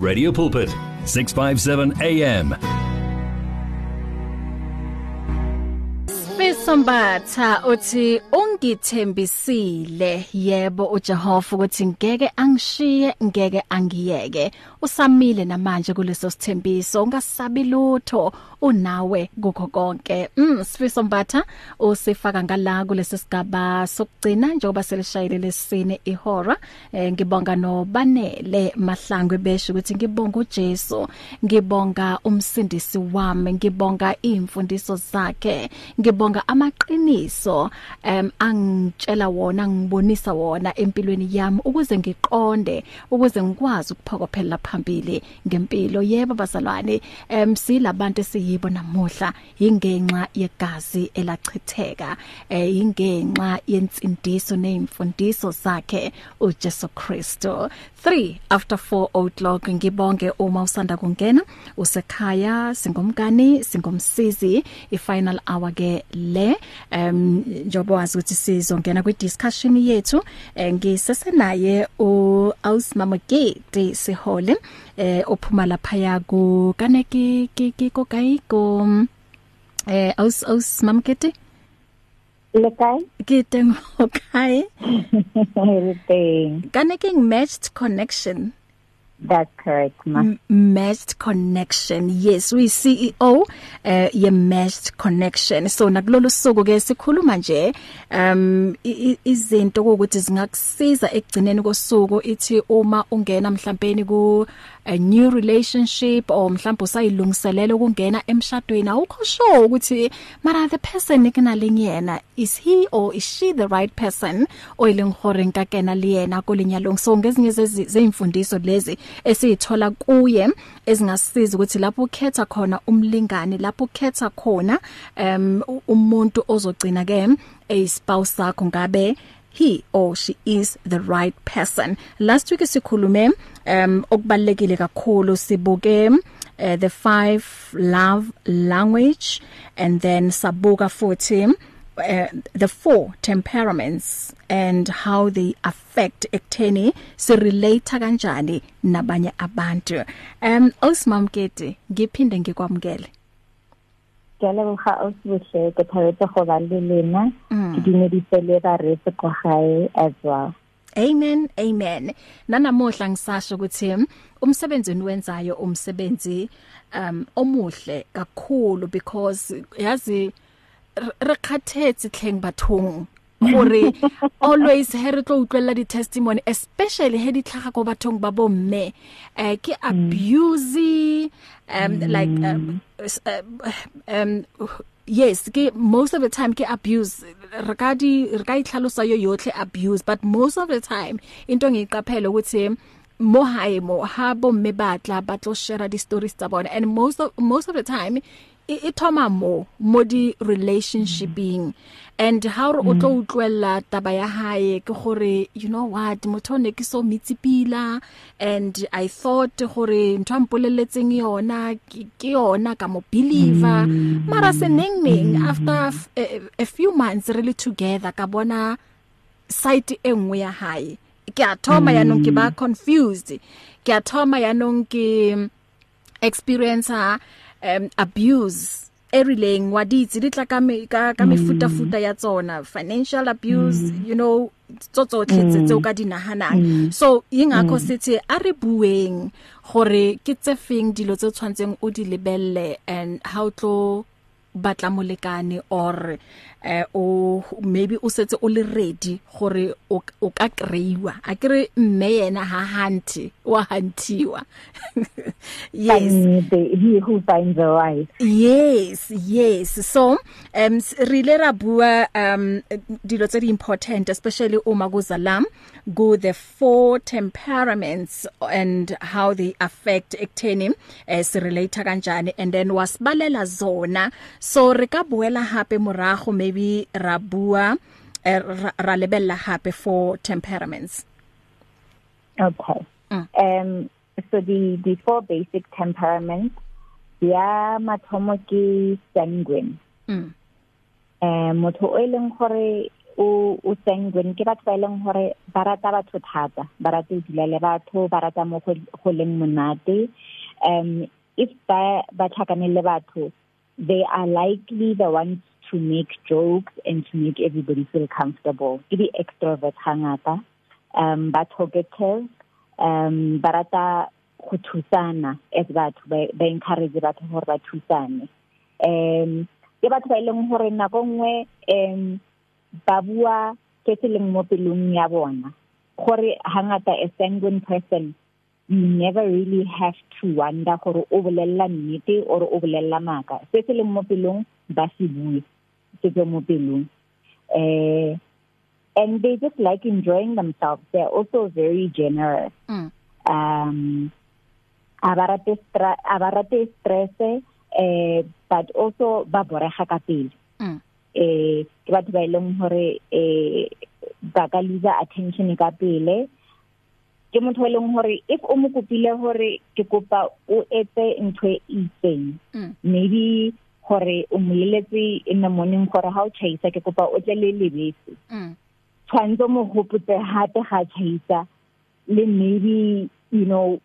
Radio Pulpit 657 AM Sombatha uthi ungithembisile. Yebo uJehova ukuthi ngeke angishiye ngeke angiyeke. Usamile namanje kuleso sithembiso ungasabi lutho unawe kukho konke. Mm sifiso mbatha usifaka ngala kulesi sigaba sokugcina njengoba selishayile lesine ihora eh, ngibonga nobanele mahlangwe besho ukuthi ngibonga uJesu ngibonga umsindisi wami ngibonga imfundiso zakhe ngibonga amaqiniso em angitshela wona ngibonisa wona empilweni yami ukuze ngiqonde ukuze ngikwazi ukuphokophela phambili ngempilo. Yebo bazalwane em silabantu esiyibo namuhla. Ingenxa yegazi elachitheka eh ingenxa yensindiso neimfundiso zakhe uJesu Kristo 3 after 4 o'clock. Ngibonge uma usanda kungena usekhaya singomkani singomsizi ifinal hour ke le. Um njobo wazi ukuthi sizongena kwi discussion yethu. Ngisese naye u Ausmamogeti sihole eh ophuma lapha ya ku kaneki ki ko kai ko eh aus aus mamkete le kae ke teng ho kae le teng kaneki matched connection. That's correct, ma. M matched connection. Yes, we CEO uh ye matched connection. So nakulolu suku ke sikhuluma nje um izinto ukuthi zingakusiza ekugcineni kosuku ithi uma ungena mhlawumbe ku a new relationship or mhlawumbe usayilungiselela ukungena emshadweni awukho sure ukuthi mara the person ikunalengiyena is he or is she the right person oyileng hore nkakena liyena kulinyalong so ngezinye zeimfundiso lezi esiyithola kuye ezingasiza ukuthi lapho ukhetha khona umlingani lapho ukhetha khona um umuntu ozogcina ke a spouse sakho ngabe he or she is the right person. Last week sikhulume um okubalekile kakhulu sibuke uh, the five love language and then sabuka futhi uh, the four temperaments and how they affect ekutheni si relate kanjani nabanye abantu. Um Osmamkete ngiphinde ngikwamukele. Ke leboga o sibohle ke thabetse go ba le lena Mm. ke dumedise le ba re se kwa gae as well. Amen amen. Nanamuhla ngisasho ukuthi mm, umsebenzi niwenzayo umsebenzi um omuhle kakhulu because yazi re khathetse tlheng bathong gore always he re tlo utlwela di testimony especially he di tlhaga go bathong ba bomme eh ke abuse um like um, s- um, yes ke most of the time ke abuse re ka di re ka itlhalosa yo yotlhe abuse but most of the time into ngiyiqaphela ukuthi mo hae mo ha bomme batla ba tlo share di stories tsa bona. And most of most of the time e e thoma mo mo di relationshiping. And how re o tlo utlwella taba ya hae ke gore you know what motho ne ke so mitsipila and i thought gore ntho ampoleletseng yona ke ke yona ka mo believer. Mara se neng neng after f- a, a few months really together ka bona site e nngwe ya hae. Ke a thoma ya nong ke ba confused. Ke a thoma ya nong ke experience um abuse erileng wa ditse di tla ka me- ka ka mefuta futa ya tsona. Financial abuse you know tsotsotlhe tse tseo ka dinahanang so ingakho sithi a re bueng gore ke tse feng dilo tse tshwantseng o di lebelle and how tlo batla molekane or eh o maybe o setse o le ready gore o o ka kreiwa a kere mme yena ha hanti wa hantiwa yes. Find the, he who finds a wife. Yes, yes. So, um s- re ile ra bua um dilo tse di important especially uma kuzalam go the four temperaments and how they affect ekutheni eh se relate kanjani and then wasbalela zona so re ka buela hape morago maybe ra bua eh, ra ra lebella hape for temperaments. Okay. Mm. um so the the four basic temperaments ya mathomo ke sanguine. Mm. Eh motho o eleng gore o o sanguine ke batho ba ileng hore ba rata batho thata. Ba rata ho dula le batho ba rata mo go leng monate. Um if ba ba tlhakane le batho they are likely the ones to make jokes and to make everybody feel comfortable. Ke di extrovert hangata um ba talkative um ba rata go thusana as batho ba encourage batho gore ba thusane. Um ke batho ba ileng gore nako nngwe um ba bua ke se leng mo pelong ya bona. Gore hangata a sanguine person you never really have to wonder gore o bolella nnete or o bolella maka se se leng mo pelong ba se bue. Se se mo pelong. Eh and they just like enjoying themselves. They're also very generous. Mm. um abarate stra abarate stress eh but also ba borega ka pele. Mm. eh ke batho ba ileng hore eh ba ka lose attention ka pele. Ke motho e leng hore if o mo kopile hore ke kopa o etse ntho e itseng mm. maybe hore o moleletse in the morning gore ha o chaisa ke kopa o tle le lebese mm. tshwanetse mo hopotse hape ga chaisa le maybe you know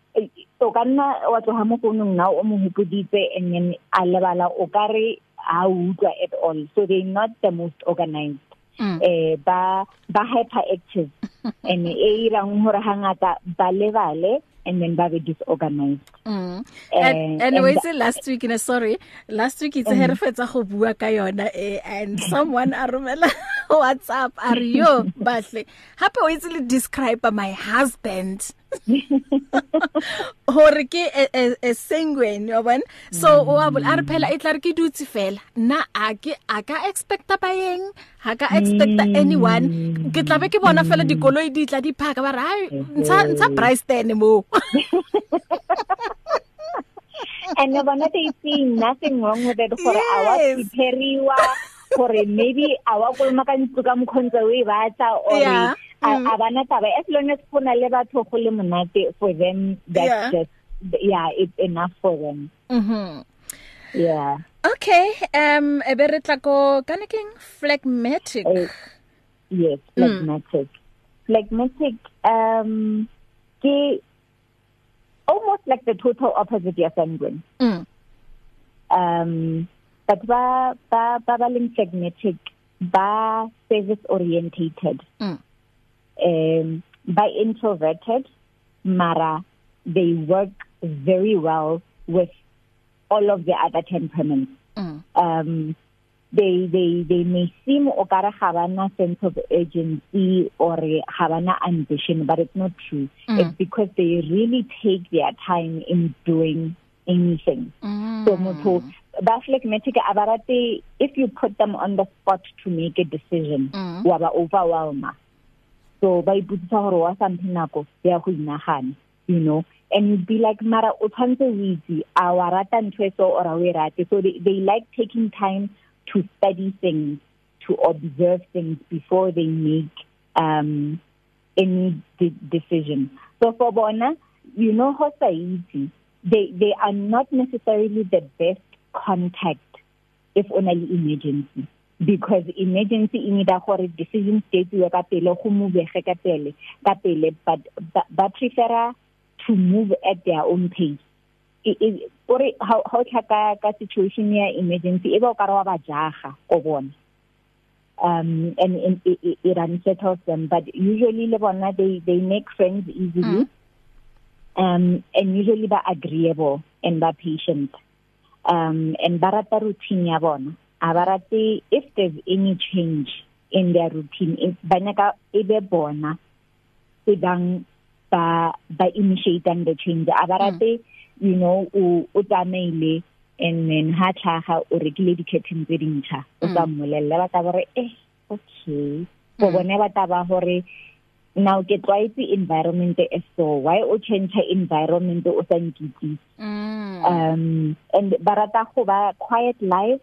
o ka nna wa tloga mo founong now o mo hopoditse and then a lebala o ka re ha utlwa at all so they not the most organized. Eh ba ba hyperactive. And e irang hore hangata ba lebale and then ba be disorganized. Mm. and, anyway and, last week? In sorry. Last week it's mm. here fetsa go bua ka yona eh, and someone a romela WhatsApp are you bahle hape o itse le describe my husband. hore ke e sanguine yo bon so o a bol a re phela e tla re ke dutse fela. Na a ke a ka expecta ba yeng ha ka expecta anyone? Ke tla be ke bona fela dikoloi di tla di phaka ba ra ntsha ntsha Brysten mo and no bona they see nothing wrong with it for yes. our prepariwa gore maybe awa kolma ka ntlo ka mkhonza we batla or yeah. Mm. a bana taba as long as gona le batho go le monate for them that's yeah. just yeah it's enough for them mhm yeah okay um e be re tla ko kana keng phlegmatic uh, yes phlegmatic mm. phlegmatic um ke almost like the total opposite of sanguine mm. um but ba ba ba ba leng phlegmatic ba service orientated mm. Um by introverted mara they work very well with all of the other temperaments mm. um they they they may seem o kare ga bana sense of urgency or ga bana ambition but it's not true mm. it's because they really take their time in doing anything mm. so motho ba phlegmatic abarate if you put them on the spot to make a decision mm. wa ba overwhelm so ba iputsisa gore wa something nako ya go inagana you know? And you'd be like mara o tshwantse o itse a wa rata ntho e so or a we rate? So they, they like taking time to study things to observe things before they make um any de decision. So for bona you know how society they they are not necessarily the best contact if on an emergency. Because emergency e need gore decision state we ka pele go move ka pele ka pele but ba prefer to move at their own pace. E ore how how tlhaka ka situation ya emergency e ba ka ra ba jaga go bona. Um and, and it, it, it unsettles them but usually le bona they they make friends easily. Mm. um and usually ba agreeable and ba patient. Um and ba rata routine ya bona. Abarate if there's any change in their routine if banaka ebe bona ebang ba ba initiate the change. Abarate mm. you know o o tsamaile and then ha tlhaga o rekile di curtains tse dintšha. O tsa mmolella ba tla bare eh okay. Go bone ba taba hore now ke twice environment e so why o change environment o sa nkitse? Mm. um and barata go ba quiet life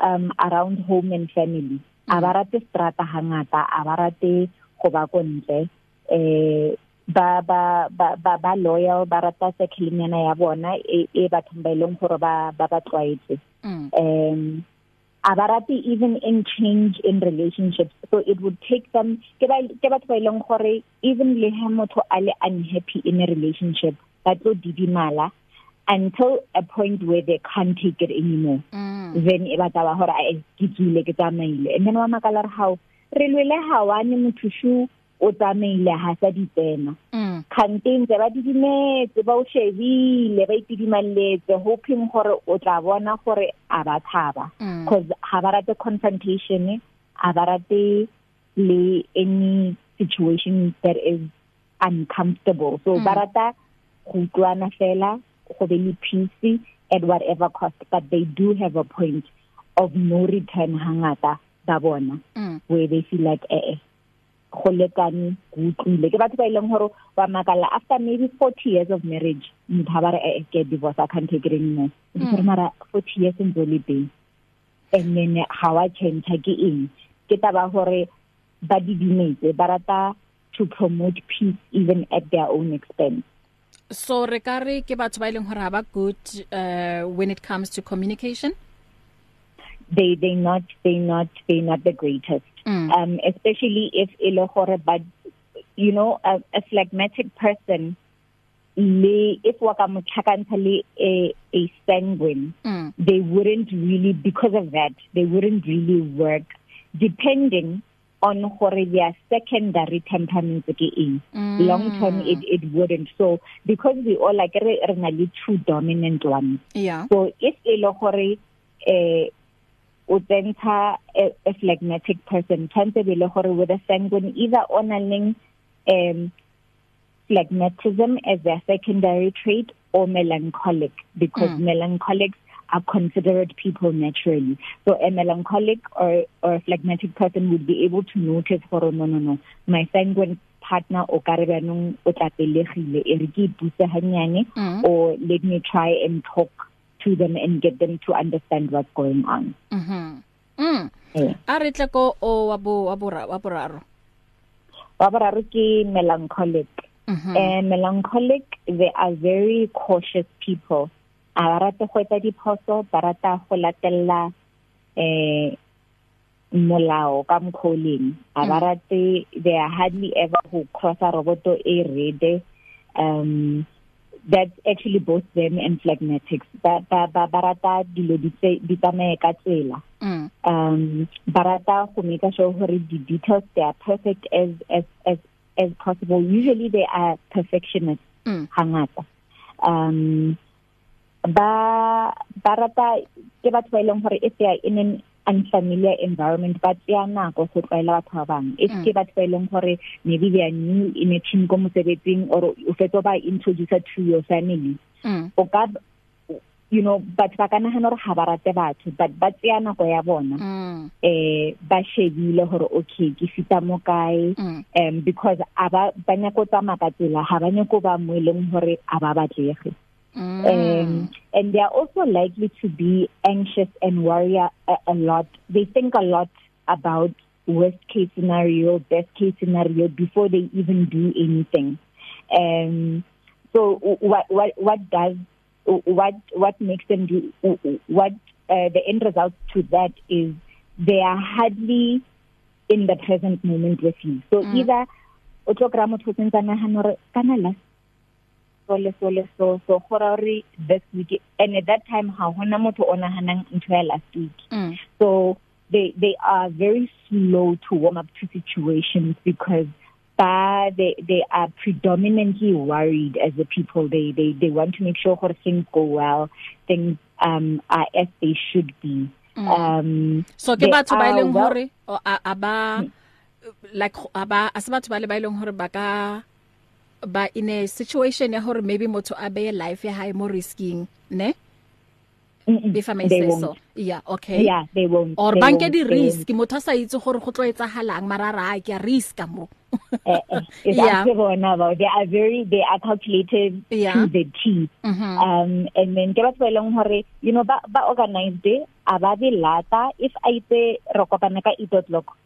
um around home and family. Mm. a ba rate strata hangata a ba rate go ba kontle. Eh ba ba ba ba, loyal ba rata seklinyana ya bona e, e ba ileng gore ba ba ba tlwaetse. Mm. um abarati even in change in relationships. So it would take them ke ba ke ba ileng gore even le ha motho a le unhappy in a relationship ba tlo didimala. Until a point where they can't take it anymore mm. then e batla ba hore a tsile ke tsamaile and then wa makala re how re lwele hawane mothushu o tsamaile ha sa ditsena mm. kanteng tse ba didimetse ba o shebile ba itidimalletse hoping gore o tla bona gore a ba thaba mm. cause ha ba rate confrontation a ba rate le any situation that is uncomfortable so mm. ba rata go utlwana fela go be le peace at whatever cost but they do have a point of no return hangata ba bona mm. where they feel like eh go lekane go utlwile. Ke batho ba ileng gore wa makala after maybe 40 years of marriage motho ba re eh get divorce i can't take it anymore. Mm. ke mara 40 years in zoli day and then how I change ke eng? Ke taba gore ba didimetse ba rata to promote peace even at their own expense. So re ka re ke batho ba ileng gore ha ba good uh when it comes to communication they they not they not they not the greatest mm. um especially if ele gore but you know a, a phlegmatic person le if wa ka motlhakantsa le a a sanguine mm. they wouldn't really because of that they wouldn't really work depending on gore their secondary temperament ke eng. Mm. long term it it wouldn't. So because we all like re re na le two dominant ones. Yeah. So if e le gore eh o tsenta a, a phlegmatic person tshwantse be le gore with a sanguine either onaleng um phlegmatism as their secondary trait or melancholic. Because mm. melancholics are considerate people naturally. So a melancholic or or a phlegmatic person would be able to notice for no no no my sanguine partner o ka re banong o tla pelegile e re ke ipuse hanyane mm. or let me try and talk to them and get them to understand what's going on. Mhm. Mm. A re tle ko o wa bo wa bo wa boraro. Wa boraro ke melancholic. Mm -hmm. And melancholic they are very cautious people. A ba rata go etsa diphoso ba rata go latella eh molao ka mkholeng a ba mm. rate they are hardly ever who cross a roboto e rede um that's actually both them and phlegmatics ba ba ba rata dilo di tsamaye ka tsela mm. um ba rata go make sure gore di details they are perfect as as as as possible usually they are perfectionists mm. hangata um ba ba rata ke batho ba ileng gore if they are in an unfamiliar environment ba tsaya nako go tlwaela batho ba bang if ke batho ba ileng gore maybe they are new in a team ko mosebetsing or o fetso ba introduce to your family mm. o ka you know but ba kana hana re ha ba rate batho but ba tsaya nako ya bona mm. eh ba shebile gore okay ke fita mo kae mm. um because aba banya go tsamaya ka tsela ha banya go ba mo eleng gore aba batlege Mm. Um, and they are also likely to be anxious and worry a, a lot. They think a lot about worst case scenario, best case scenario before they even do anything. Um, so what what what does what what makes them do what uh, the end result to that is they are hardly in the present moment with you. So mm. either o tlo kra motho tsentana hanore kana last so le so le so so gora re this week and at that time ha hona motho ona hanang ntho ya last week mm. so they they are very slow to warm up to situations because but they they are predominantly worried as a people they they they want to make sure that things go well things um are as they should be mm. um so ke batho ba ileng hore aba like aba asibatho ba le ba ileng hore ba ka ba in a situation ya hore maybe motho a be life ya hae mo risking ne? If I may say so. Yeah okay. Yeah they won't. Or banke di risk motho sa itse gore go tlo etsagalang marara ke risk mo. Eh, eh, yeah. bona ba they are very they are calculated yeah. to the T. Mm -hmm. um and then ke batho ba leng hore you know ba ba organized ababe lata. If a itse re kopana ka 8 o'clock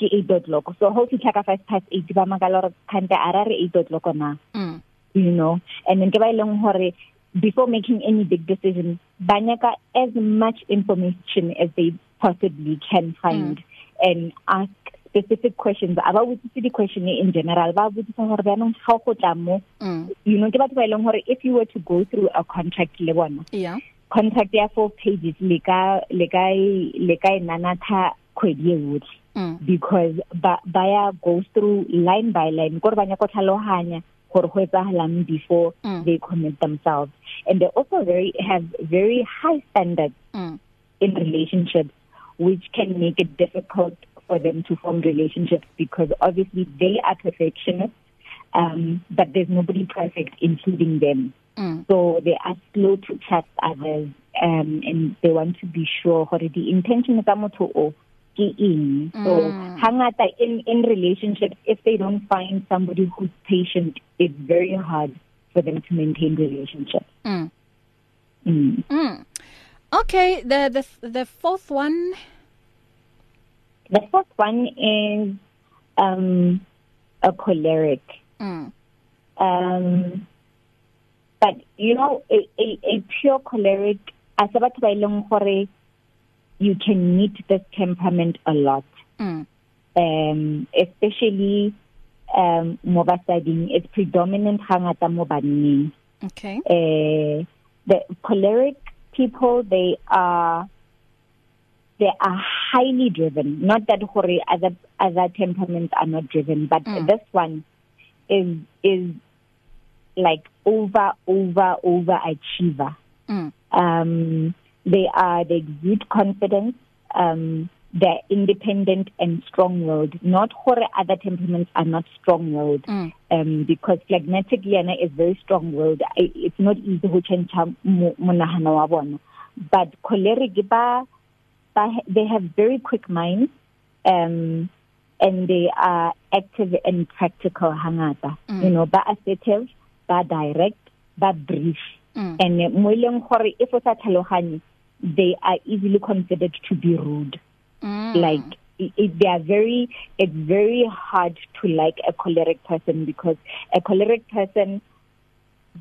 ke 8 o'clock. So ho fitla ka 5 past 8 ba magala re khante ara re 8 o'clock na. Mm. you know? And then ke ba ileng hore before making any big decision banyaka as much information as they possibly can find mm. and ask specific questions. Aba botsitse di question in general. Ba botsisa hore ba nong ga go tla mo. You know ke batho ba ileng hore if you were to go through a contract le bona yeah. contract ya four pages le ka le ka le ka nanatha khwedi e yotlhe. Mm. because ba ba go through line by line gore banya go tlhalohanya gore go etsahalang before mm. they commit themselves and they also very have very high standards mm. in relationships which can make it difficult for them to form relationships because obviously they are perfectionists um but there's nobody perfect including them mm. so they are slow to trust others um and they want to be sure what the intention tsa motho o ke eng so Mm. hangata in in relationships if they don't find somebody who's patient it's very hard for them to maintain relationships Mm. mm. Mm. Okay, the the the fourth one. the first one is um a choleric Mm. um but you know a a, a pure choleric as batho ba ileng gore you can meet this temperament a lot Mm. um especially um mo basading it's predominant hangata mo banning Okay. uh the choleric people they are they are highly driven not that hore other other temperaments are not driven but Mm. this one is is like over over over achiever Mm. um they are they exude confidence um they're independent and strong-willed not hore other temperaments are not strong-willed Mm. um because phlegmatic yana is very strong-willed it's not easy to change monahano wa bona but choleric ba, they have very quick minds um and they are active and practical hangata Mm. you know ba assertive ba direct ba brief Mm. and mo ileng gore if o sa tlhaloganye they are easily considered to be rude. Mm. like it, it, they are very it's very hard to like a choleric person because a choleric person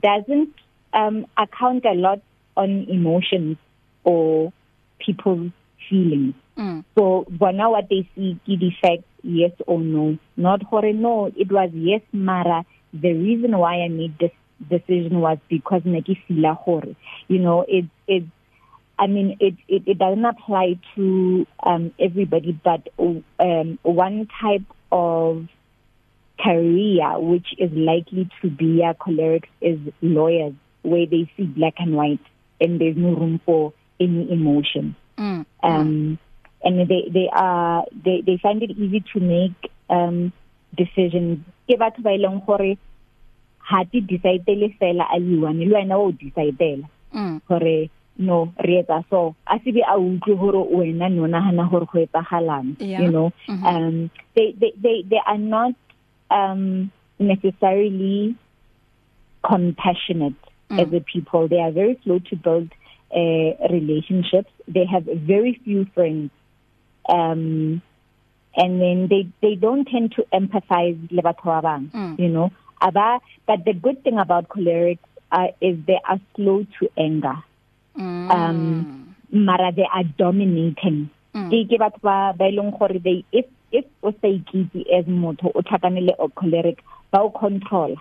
doesn't um account a lot on emotions or people's feelings. Mm. so bona what they see ke the fact yes or no. Not hore no it was yes mara. The reason why i made this decision was because ne ke feel gore you know it it I mean it it it doesn't apply to um everybody but um one type of career which is likely to be a choleric is lawyers where they see black and white and there's no room for any emotion Mm. um and they they are they they find it easy to make um decisions ke batho ba ileng gore ha ti decide le fela a liwane le wena o decide Mm. gore no re etsa so. A se be a utlwe gore wena no nahana gore go etsagalang you know. Mhm. um they they they they are not um necessarily compassionate Mm. as a people. They are very slow to build uh relationships. They have very few friends. Um and then they they don't tend to empathize le batho ba bang Mm. you know. Aba but the good thing about cholerics uh, is they are slow to anger. Mm. um mara they are dominating Mm. ke ke batho ba ba ileng gore they if if o sa ikitse as motho o tlhakanele o choleric ba o control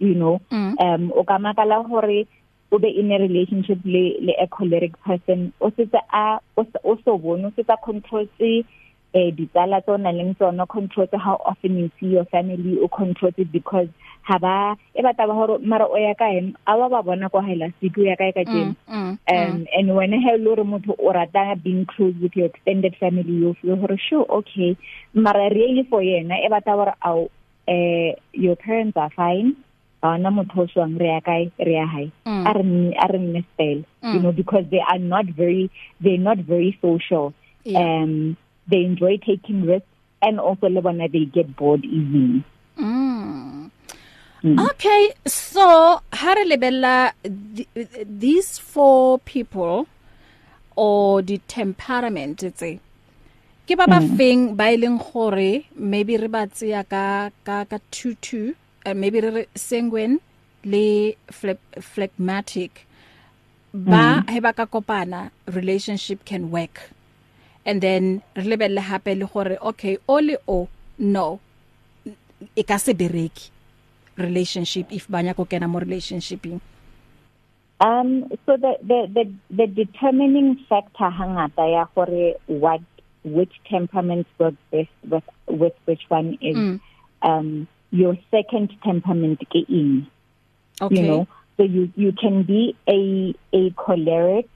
you know Mm. um o ka makala gore o be in a relationship le le a choleric person o se a o so bone o se tsa control tse eh ditsala tsona leng tsona control how often you see your family o control it because ha ba e batla ba hore mara o ya ka em a ba bona kwa hela siku ya ka ka teng Mm. um and when ha le re motho o rata being close with your extended family you feel hore sure okay mara really for yena e batla hore au eh your parents are fine ana motho swang re ya kae re ya hae Mm. a re nne- Mm. you know because they are not very they're not very social Yeah. um they enjoy taking risks and also le bona they get bored easily Mm. Mm. Okay, so ha re lebella th- these four people or the temperament tse ke ba ba feng ba ileng gore maybe re ba tseya ka ka ka 22 uh, maybe re sanguine le phleg- phlegmatic ba he ba ka kopana relationship can work and then re lebelle hape le gore okay ole o no. E ka se bereki relationship if banya go kena mo relationshiping. Um so the the the, the determining factor hangata ya gore what which temperaments work best with with which one is mm. um your second temperament ke in okay. you know so you you can be a a choleric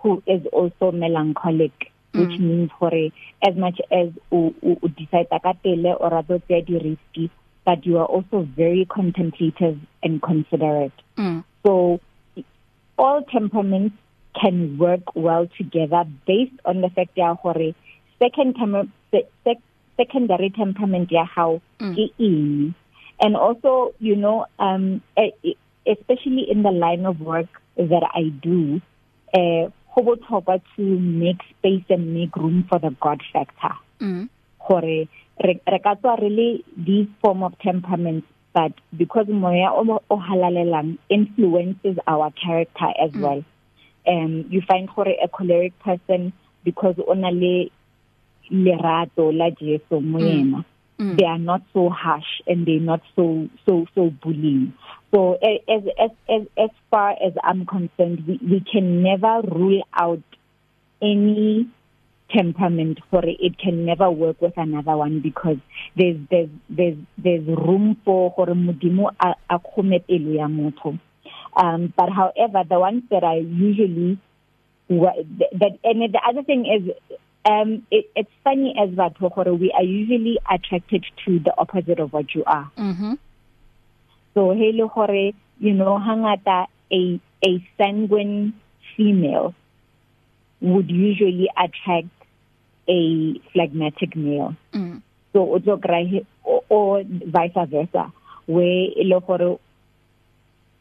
who is also melancholic. Mm. which means gore as much as u, u, u decide ka pele or rather tse di risky but you are also very contemplative and considerate mm. so all temperaments can work well together based on the fact ya gore second tem sec secondary temperament ya how mm. ke eng and also you know um especially in the line of work that I do eh go botlhokwa to make space and make room for the god factor mm gore re re ka tswa really these form of temperaments but because moya o halalelang influences our character as mm. well um you find gore a choleric person because ona le lerato la Jesu moyena mm. They are not so harsh and they're not so so so bullying. So as as as as far as i'm concerned we, we can never rule out any temperament for it. Can never work with another one because there's there's there's there's room for gore modimo a khome pelo ya motho. Um but however the ones that i usually that and the other thing is um it, it's funny as batho gore we are usually attracted to the opposite of what you are mhm so hele gore you know hangata a a sanguine female would usually attract a phlegmatic male mm. so o tlo kry or vice versa where ile gore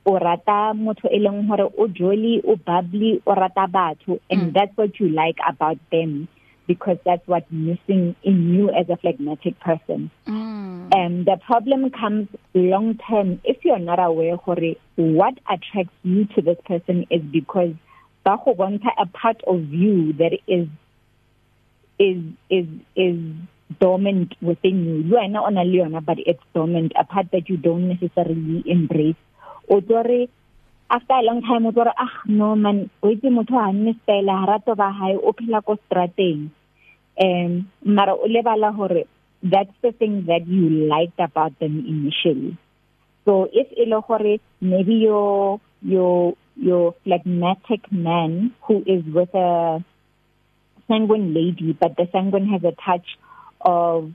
o rata motho e leng hore o jolly o bubbly o rata batho and mm. that's what you like about them because that's what's missing in you as a phlegmatic person. Mm. And the problem comes long term if you're not aware hore what attracts you to this person is because ba go bontsha a part of you that is is is is dormant within you. You are not on a leona but it's dormant a part that you don't necessarily embrace. O tore after a long time o tore ah no man o itse motho a nne style ha rato ba hae o phela ko strateng um mara o lebala hore that's the thing that you liked about them initially. So if ile gore maybe your your your phlegmatic man who is with a sanguine lady but the sanguine has a touch of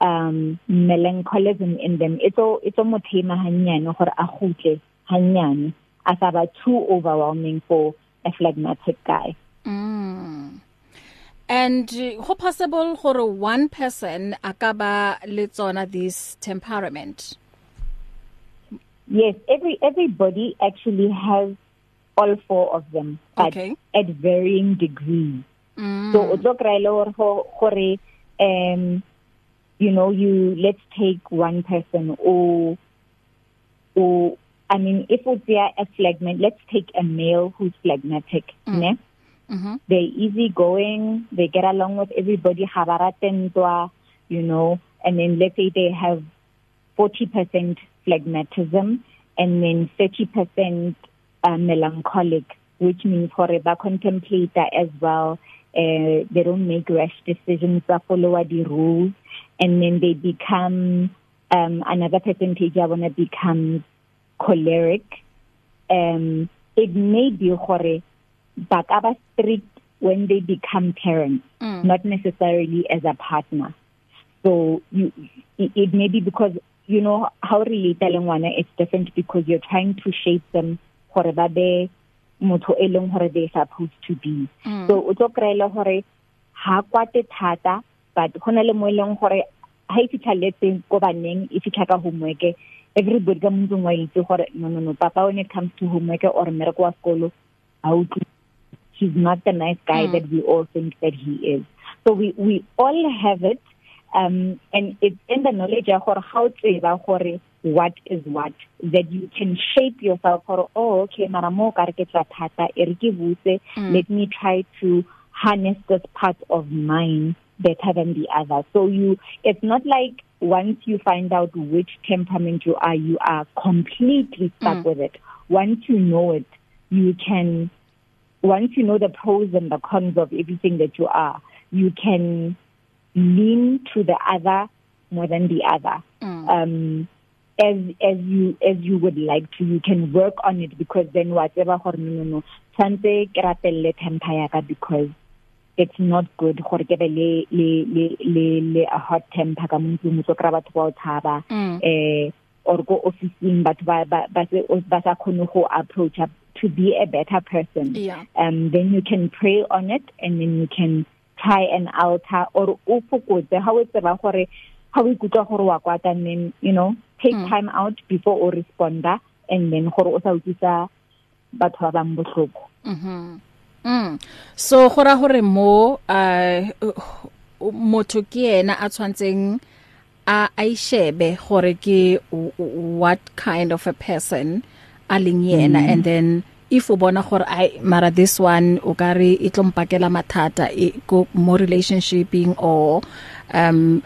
um melancholism in them it's all it's almost thema hanyane gore a gutle hanyane. As about too overwhelming for a phlegmatic guy mm and ho possible gore one person akaba le tsona this temperament yes every everybody actually has all four of them but okay. at varying degrees mm. so o tlo kraile hore gore um you know you let's take one person or or I mean if it's a phlegmatic let's take a male who's phlegmatic mm. ne Mhm. they're easygoing they get along with everybody ha ba ratentwa you know and then let's say they have 40% phlegmatism and then 30% uh, melancholic which means for ba contemplator as well uh, they don't make rash decisions they follow the rules and then they become um another percentage of them becomes choleric um it may be gore ba ka ba strict when they become parents mm. not necessarily as a partner so you it, it may be because you know how relate le ngwana it's different because you're trying to shape them gore ba be motho e leng gore they supposed to be mm. so o tlo kreela gore ha kwate thata but hona le mo e leng gore ha e fitlha letse ko baneng e fitlha ka homework everybody ka motho wa itse gore no no no papa when it comes to homework or mmereko wa sekolo ha o he's not the nice guy mm. that we all think that he is. So we we all have it um and it's in the knowledge of how tseba gore what is what that you can shape yourself for oh okay mara mo ka re ke tla thata e re ke buse let me try to harness this part of mine better than the other so you it's not like once you find out which temperament you are you are completely stuck mm. with it once you know it you can once you know the pros and the cons of everything that you are you can lean to the other more than the other mm. um as as you as you would like to you can work on it because then whatever gore no no tshwantse ke ratelle temper ya ka because it's not good gore ke be le le le le a hot temper ka muntu mutso kra batho ba thaba mm. eh or go officing batho ba ba ba sa khone go approach up to be a better person yeah. um then you can pray on it and then you can try and alter or o fokotse ha o tseba gore ha o ikutlwa gore wa kwata then you know take mm. time out before o responder and then gore o sa utlisa batho ba bang bohloko mhm mm so gora hore mo uh motho ke yena a tshwantseng a aishebe gore ke what kind of a person a leng yena. Mm. and then if o bona gore ai mara this one o ka re e tlompakela mathata e go mo relationshiping or um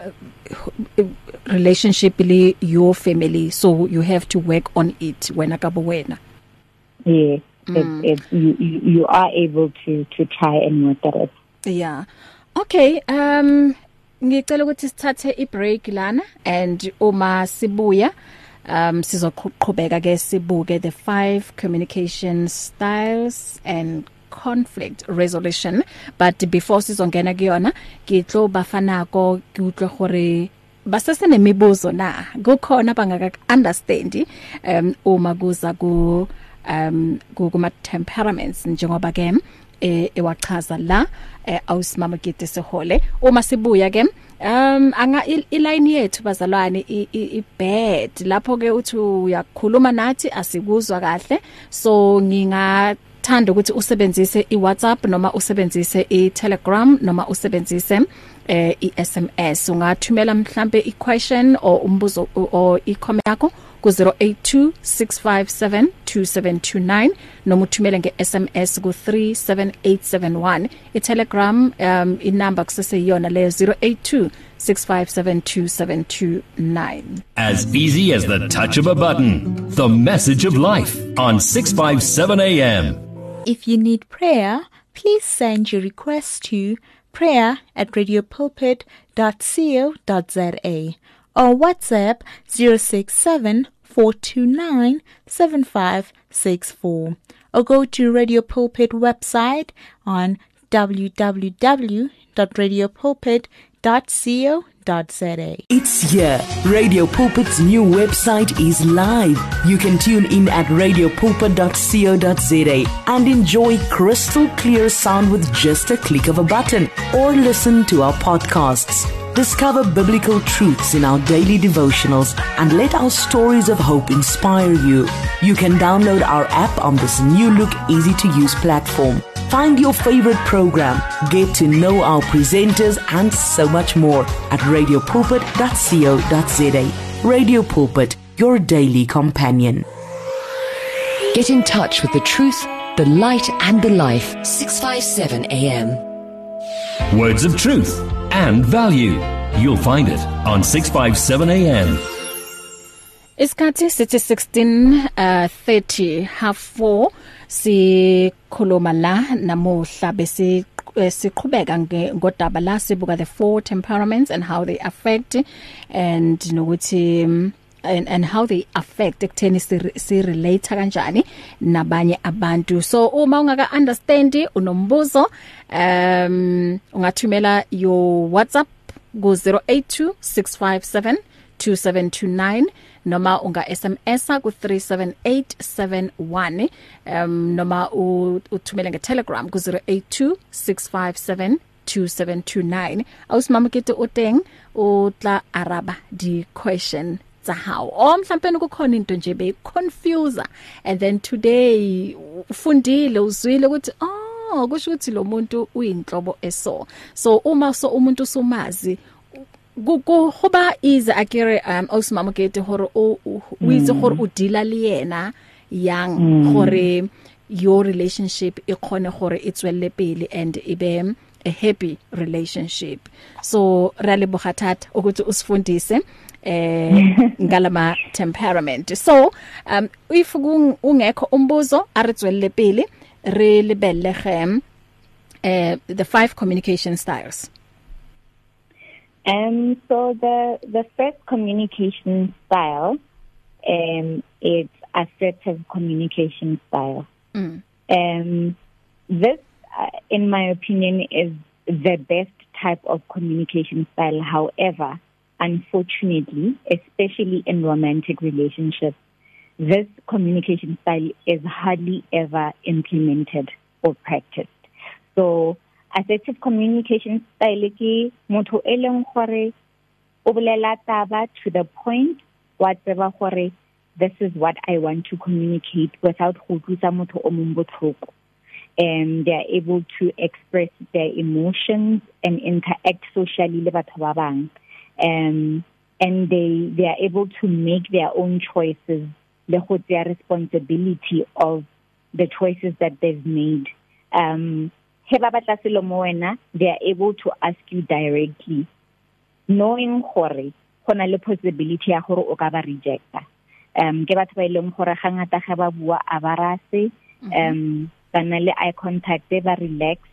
relationship le your family so you have to work on it wena ka bo wena. Yeah mm. it, it you you are able to to try and work at it yeah. Okay um ngicela ukuthi sithathe i break lana and uma sibuya um sizoqhubeka ke sibuke the five communication styles and conflict resolution. But before sizongena kuyona kitlo bafanako ke utlwe gore basese nemibuzo na. Kukhona bangaka understand um uma kuza ku um kuma temperaments njengoba ke eh ewachaza la eh, awusimama Gete sehole. Uma sibuya ke um anga iline yethu bazalwane i bad lapho ke uthi uyakhuluma nathi asikuzwa kahle. So nginga thanda ukuthi usebenzise iWhatsApp noma usebenzise iTelegram noma usebenzise eh iSMS ungathumela mhlambe iquestion or umbuzo or icomment yakho ku 0826572729 noma uthumele ngeSMS ku 37871 iTelegram um inamba kusese yona le 082 6572729 As easy as the touch of a button the message of life on 657 AM If you need prayer please send your request to prayer or WhatsApp 0674297564 or go to Radio Pulpit website on www.radiopulpit.co.za It's here. Radio Pulpit's new website is live. You can tune in at radiopulpit.co.za and enjoy crystal clear sound with just a click of a button or listen to our podcasts. Discover biblical truths in our daily devotionals and let our stories of hope inspire you. You can download our app on this new look easy to use platform. Find your favorite program, get to know our presenters, and so much more at radiopulpit.co.za. Radio Pulpit, your daily companion. Get in touch with the truth, the light, and the life. 657 AM. Words of truth and value. You'll find it on 657 AM. Isikhathi sithi 16 uh 30 half 4 sikhuluma la namuhla bese siqhubeka ngodaba la sibuka the four temperaments and how they affect and nokuthi and and how they affect ekutheni si relate kanjani nabanye abantu. So uma ungaka understand unombuzo um ungathumela your WhatsApp ku 082657 2729 noma unga SMS ku 37871 um noma uthumele nge Telegram ku 0826572729 awusimama kete uteng utla araba di question. Tsa hao o mhlawumbe kukhona into nje be confuser and then today ufundile uzwile ukuthi oh kusho ukuthi lo muntu uyinhlobo eso. So uma so umuntu usumazi go go hoba is akere um osimama kete hore o o itse gore o dila le yena yang gore your relationship e khone gore e tswelle pele and e be a happy relationship. So ra le bogatata ukuthi usifundise. Eh ngalama temperament so um if ungekho umbuzo aritswelle pele re lebelle gem uh the five communication styles Um so the the first communication style um it's assertive communication style. Mm. Um this uh, in my opinion is the best type of communication style however unfortunately especially in romantic relationships this communication style is hardly ever implemented or practiced. So assertive communication style ke motho e leng gore o bolela taba to the point wa tseba gore this is what I want to communicate without go tlisa motho o mong botlhoko and they are able to express their emotions and interact socially le batho ba bang um and they they are able to make their own choices. Le go tsaya responsibility of the choices that they've made. Um he ba batla selo mo wena they are able to ask you directly. Knowing gore gona le possibility ya gore o ka ba rejecta. Um ke batho ba ileng gore ga ngata ga ba bua a ba rase. Um bana le eye contact ba relaxed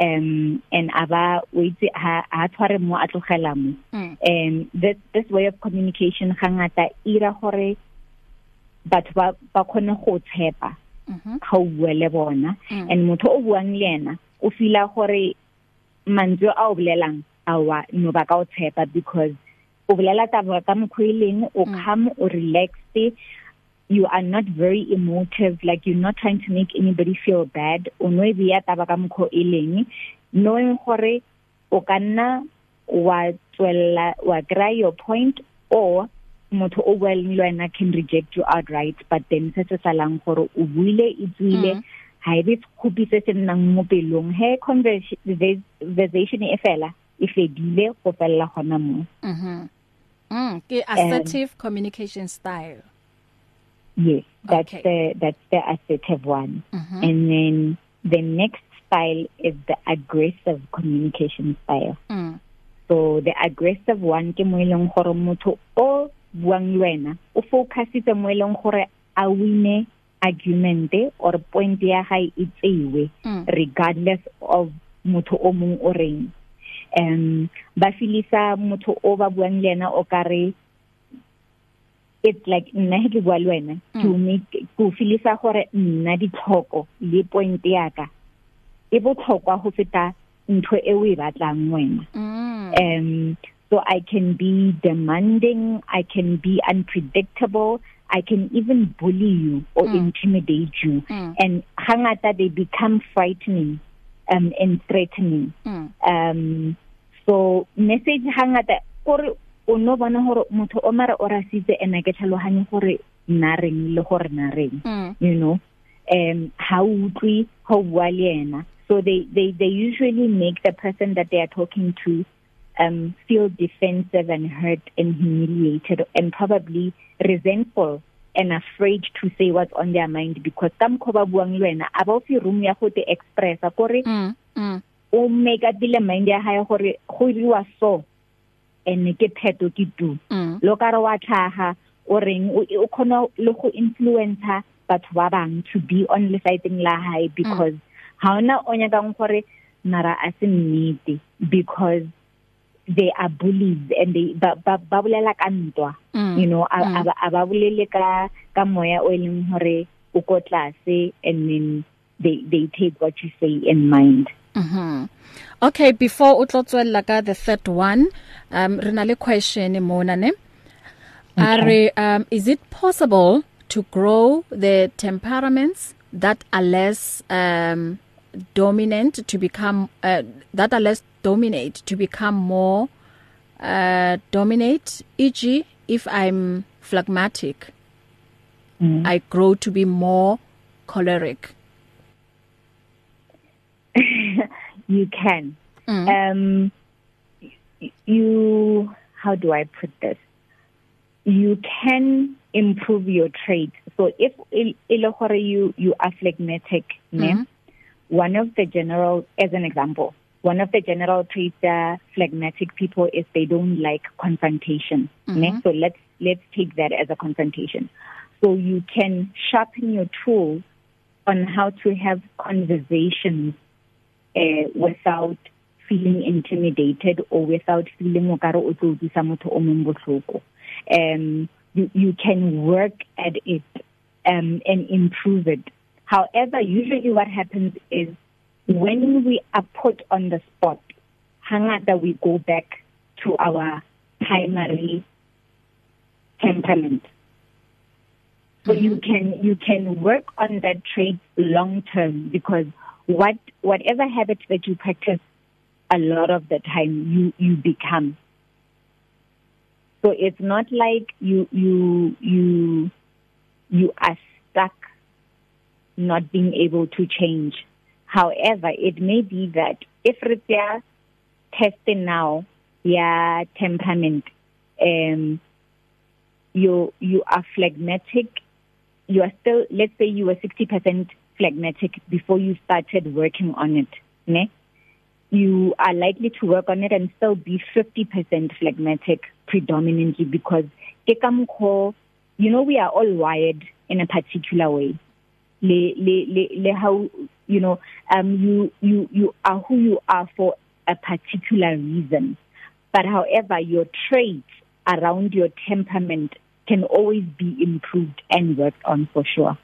um and aba wait ha tshware mo a tlogela mo. Um this this way of communication ga ngata ira gore batho ba ba khone go tshepa ga o bua le bona. And motho o buang le yena o fila gore mantswe a o bolelang awa no ba ka o tshepa because o bolela taba ka mokhoileng o calm o relaxed you are not very emotive like you're not trying to make anybody feel bad. O no e bia taba ka mokhoileng knowing gore o kanna wa tswella wa try your point or motho o well le wena can reject you outright. But then se se salang gore o buile e tswile ha e be khopi se nnang mo pelong. He conversation e fela e fedile go fella gona mo mhm mm ke assertive communication style. Yes that's okay. the that's the assertive one mm -hmm. and then the next style is the aggressive communication style mm. so the aggressive one ke mo ileng gore motho o buang lwena o focusitse mo ileng gore a wine argument or point ya gae e tseiwe mm. regardless of motho o mong o reng um ba filisa motho o ba buang le yena o kare it's like nna ke bua le wena to make go filisa gore nna ditlhoko le point ya ka e botlhokwa go feta ntho e o e batlang wena. Mm. Um so i can be demanding i can be unpredictable i can even bully you or Mm. intimidate you. Mm. and hangata they become frightening um and threatening. Mm. Um so message hangata gore o no bona gore motho o mare o rasitse ena ke tlhaloganye gore nna reng le gore na reng mm. you know? Um how utlwi how bua le yena so they they they usually make the person that they are talking to um feel defensive and hurt and humiliated and probably resentful and afraid to say what's on their mind because ka mkhoba buang le wena aba o fi room ya go te expressa gore mm mm. o make up le mind ya hae gore go riwa so. Ene ke pheto ke tu mm. Lo ka re wa tlhaga o reng o khona le go influencer batho ba bang to be on le side la hae because ha ona o nyakang gore mara a se nnete because they are bullies and they ba ba, bolela ka ntwa. Mm. you know a Mm. a ba- a ba bolele ka ka moya o leng hore o ko tlase and then they they take what you say in mind. Mhm. Okay, before o tlotswella ka the third one, um rena le question mona ne. Are um is it possible to grow the temperaments that are less um dominant to become uh, that are less dominate to become more uh dominate e.g. if I'm phlegmatic Mm. I grow to be more choleric. You can. Mm. um you how do i put this? You can improve your traits so if ile gore you you are phlegmatic mm ne one of the general as an example one of the general traits that phlegmatic people is they don't like confrontation mm -hmm. so let's let's take that as a confrontation. So you can sharpen your tools on how to have conversations uh, without feeling intimidated or without feeling o tlo disa motho o mong botlhoko um you you can work at it um and improve it. However usually what happens is when we are put on the spot hangata we go back to our primary temperament. So you can you can work on that trait long term because what whatever habit that you practice a lot of the time you you become. So it's not like you you you you are stuck not being able to change. However it may be that if it's testing now yeah temperament um you you are phlegmatic you are still let's say you were 60% phlegmatic before you started working on it ne? You are likely to work on it and still be 50% phlegmatic predominantly because ke ka mkho you know we are all wired in a particular way. Le le le, le how you know um you you you are who you are for a particular reason. But however your traits around your temperament can always be improved and worked on for sure.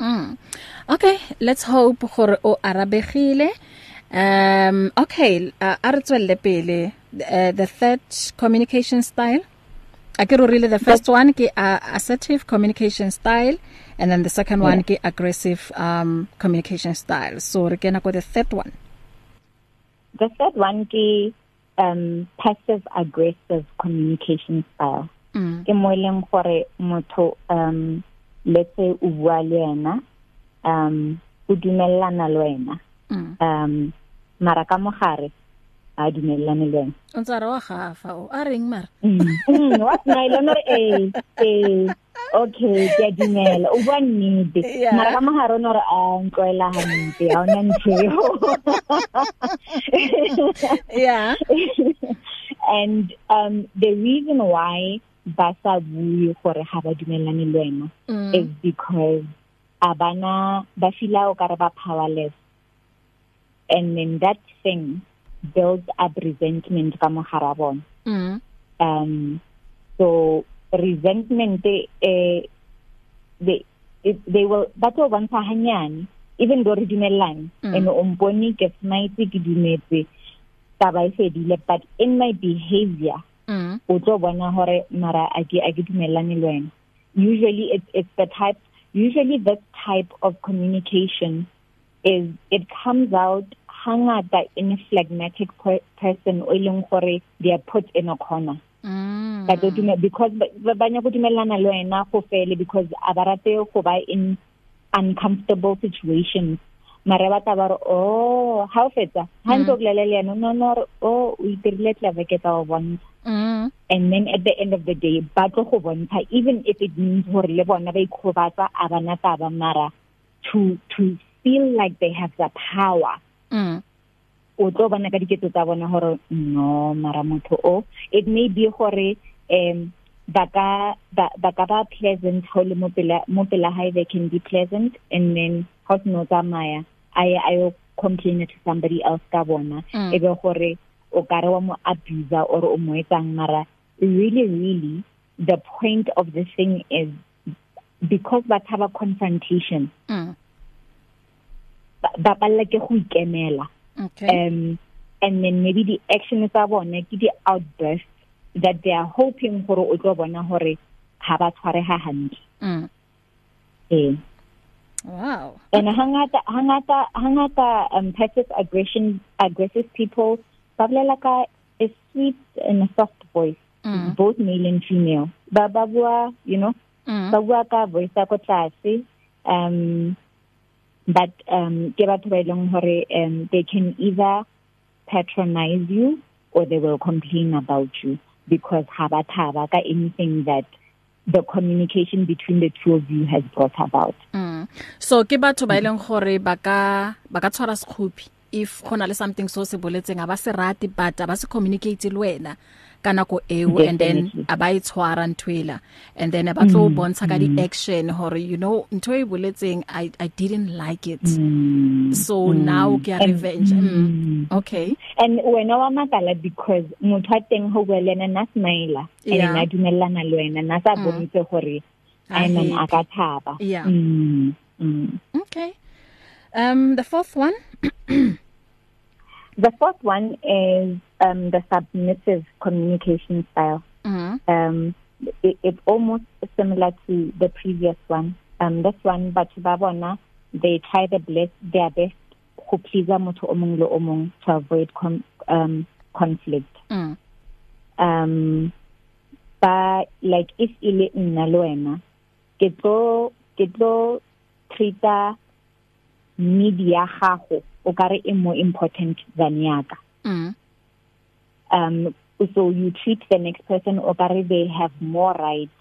Mm. Okay, let's hope gore o arabegile. Um okay, uh, a re tswelle pele uh, the third communication style. Akere really the first one ke uh, assertive communication style and then the second yeah. one ke aggressive um communication style. So re kena go the third one. The third one ke um passive aggressive communication style. Mm. Ke mo leng gore motho um let's say o bua le yena um o dumellana le wena. Mm. um mara ka mogare a dumellane le wena. O tsara wa gafa o a reng mara? Mm wa smile no eh eh okay ke dumela. O bua nnete. Mara ka mogare no re a ntloela hantle a ona ntshego yeah. And um the reason why ba sa bue gore ha ba dumellane le wena mm. is because abana ba fila o ka re ba powerless and then that thing builds up resentment ka mogara bona mm. um so resentment eh they it, they will that will bontsha hanyane even though re dumellane mm. and o mpone ke smite ke dumetse taba e fedile but in my behavior mm. o tlo bona hore mara a ke a ke dumellane le wena usually it's it's the type usually this type of communication is it comes out hangata in a phlegmatic per person o ileng gore they are put in a corner mm. but dume because ba banya go dumellana le wena go fele because abarate go ba in uncomfortable situations mara ba ta ba re oh o fetsa ha ntse o glelela yena no no oh o itirile tlave ke tsa o bontsha mm. and then at the end of the day ba tlo go bontsha even if it means gore le bona ba ikgobatsa a bana taba mara to to feel like they have the power mm o tlo bona ka diketso tsa bona gore no mara motho o it may be gore um baka baka ba pleasant ho le mopela mopela high they can be pleasant and then how no tsamaya ay ayo complain to somebody else ka bona mm. ebe gore o kare wa mo abuse or o mo etsang mara really really the point of the thing is because ba thaba confrontation mm. ba balla ke go ikemela. Okay. Um and then maybe the action tsa bona ke di outbursts that they are hoping gore o tlo bona hore ha ba tshware ha hantle. Mm. Eh wow. And hangata hangata hangata um passive aggression aggressive people ba blela ka a sweet and a soft voice mm. both male and female ba ba bua you know mm. ba bua ka voice ya ko tlase um but um ke batho ba ileng hore um they can either patronize you or they will complain about you because ha ba thaba ka anything that the communication between the two of you has brought about mm. so ke batho ba ileng gore ba ka ba ka tshwara sekhupi if khona le something so se boletseng aba se rate but aba se communicate le wena ka nako eo and then aba itshwara ntwela and then aba tlo Mm, bontsha ka di action hore you know ntwe e boletseng i i didn't like it Mm, so now ke a And- revenge mm. Mm. okay and wena wa makala because motho a teng ho buelena na smile Yeah. and na dumellana le wena na sa Mm. bontshe gore A i am happy. a ka thaba Yeah. mm, mm. okay um the fourth one the fourth one is um the submissive communication style mm. um it, it's almost similar to the previous one um this one but ba bona they try the best their best go please motho o mong le o mong to avoid con, um conflict Mm. um ba like if ile nna le wena ke tlo ke tlo treata media gago o kare e more important than yaka Mm. um so you treat the next person or kare they have more rights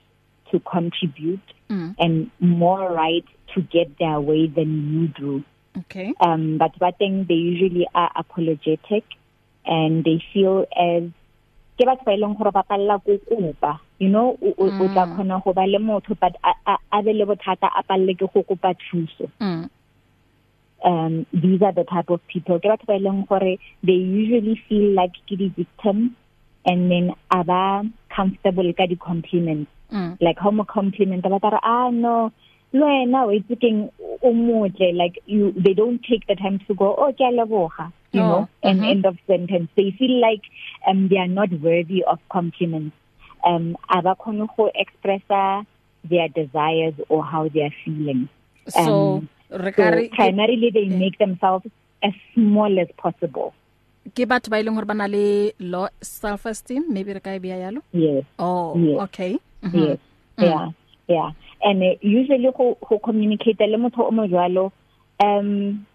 to contribute Mm. and more right to get their way than you do okay um but but then they usually are apologetic and they feel as ke batho ba ileng gore ba palla go kopa you know o o- o tla khona go ba le motho but a a- a be le bothata a palle ke go kopa thuso mm. Um these are the type of people ke batho ba ileng gore they usually feel like ke di victims and then aba comfortable ka di compliments Mm. like how mo compliment ba tara ah no lo wena o itsekeng o motle like you they don't take the time to go oh ke a leboga you Oh, know and mhm. end of sentence. They feel like um they are not worthy of compliments. Um aba khone go express their desires or how they are feeling. So Um, re so primarily they make themselves as small as possible. Ke batho ba ileng gore ba na le low self esteem maybe re ka e bia yalo? Yes. Oh Yes. okay. Mhm yes. Yeah. Yeah. And uh, usually go go communicate le motho o mo jwalo um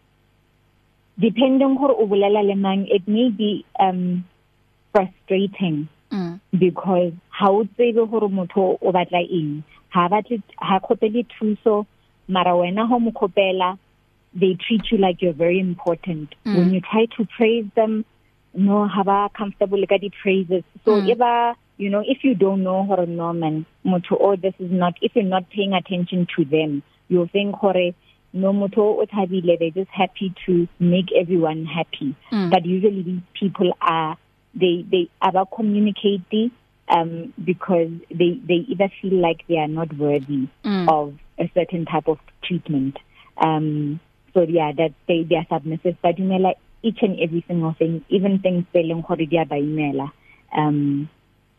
depending gore o bolela le mang it may be um frustrating mm. because o tsebe gore motho o batla eng. Ha batle ha khopele thuso mara wena ho mo khopela they treat you like you're very important Mm. when you try to praise them no ha ba comfortable ka di praises so Mm. eba you know if you don't know hore no man motho oh this is not if you're not paying attention to them you'll think hore no motho o thabile they just happy to make everyone happy Mm. but usually these people are they they about communicating um because they they either feel like they are not worthy Mm. of a certain type of treatment um so yeah that they they are submissive but you know like each and every single thing even things selling gore dia ba imela um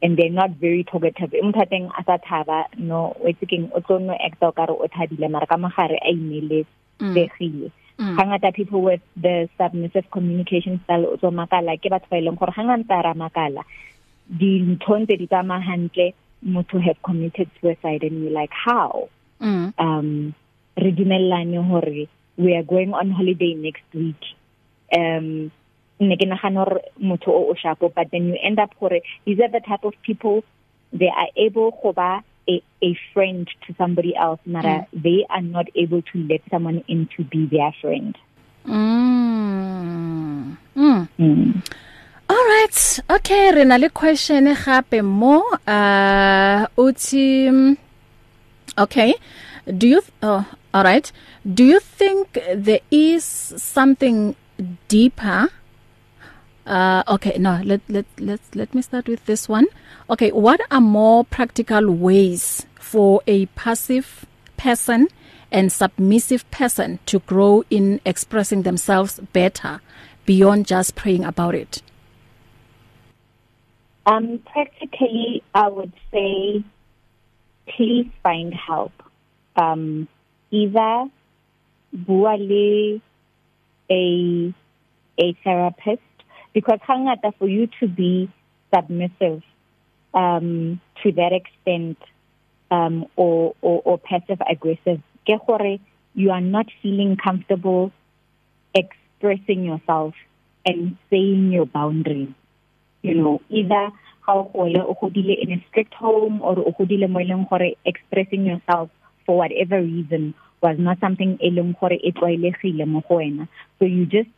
and they're not very talkative emtha teng a sa thaba no o tsekeng o tlono act o kare o thabile mara ka magare a imele Mm. begile Mm. hangata people with the submissive communication style o tso makala ke batho ba ileng gore hangata ra makala di nthonte di tama hantle motho have committed suicide and you like how mm. um re dumellane hore we are going on holiday next week um ne ke nagana hore motho o o shapo but then you end up hore these are the type of people they are able go ba a, a friend to somebody else mara mm. they are not able to let someone in to be their friend Mm. Mm. mm. All right. Okay, re na le question gape mo uh uthi Okay. Do you oh all right. Do you think there is something deeper Uh okay, no, let let let let me start with this one. Okay, what are more practical ways for a passive person and submissive person to grow in expressing themselves better beyond just praying about it? Um, practically, I would say, please find help. Um, either bua le a a therapist because hangata for you to be submissive um, to that extent um, or, or or passive aggressive, ke gore you are not feeling comfortable expressing yourself and saying your boundaries. You know either ga o gole o godile in a strict home or o godile mo ileng gore expressing yourself for whatever reason was not something e leng gore e tlwaelegile mo go wena. So you just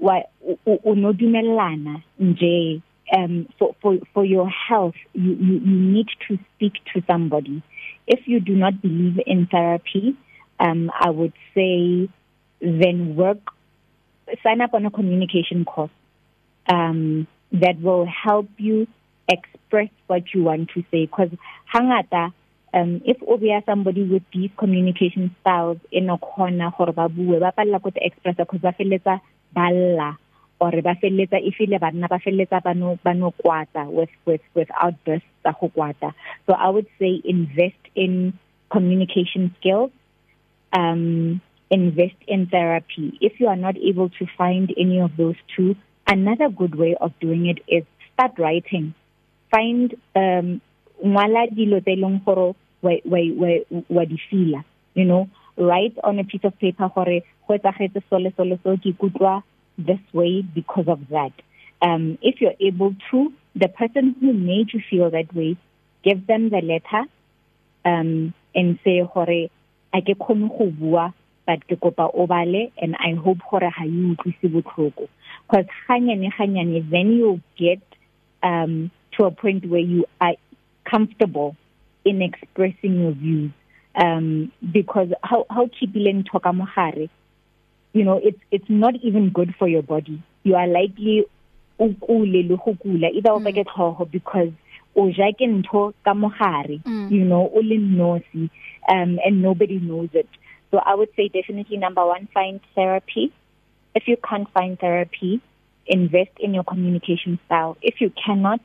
wa o no dumellana nje um for for for your health you you, you need to speak to somebody. If you do not believe in therapy um i would say then work sign up on a communication course. Um that will help you express what you want to say. Because hangata um if o be somebody with these communication styles in a corner gore ba bue ba palla go express because ba feletsa balla or ba feletsa ifile bana ba feletsa bano bano kwata with with with outbursts tsa go kwata. So i would say invest in communication skills um invest in therapy. If you are not able to find any of those two another good way of doing it is start writing. Find um ngwala dilo tse leng gore wa wa wa di feel you know write on a piece of paper gore go etsagetse sole sole so ke kutlwa this way because of that. Um if you're able to the person who made you feel that way give them the letter um and say gore a ke khone go bua but ke kopa o bale and i hope gore ha you utlwise botlhoko. Because ganyane ganyane then you get um to a point where you are comfortable in expressing your views. Um because how how keepileng thoka mogare you know it's it's not even good for your body. You are likely ukule le go kula either o beke tlhogo because o ja ke ntho ka mogare Mm. you know o le nosi um and nobody knows it. So i would say definitely number 1 find therapy. If you can't find therapy invest in your communication style. If you cannot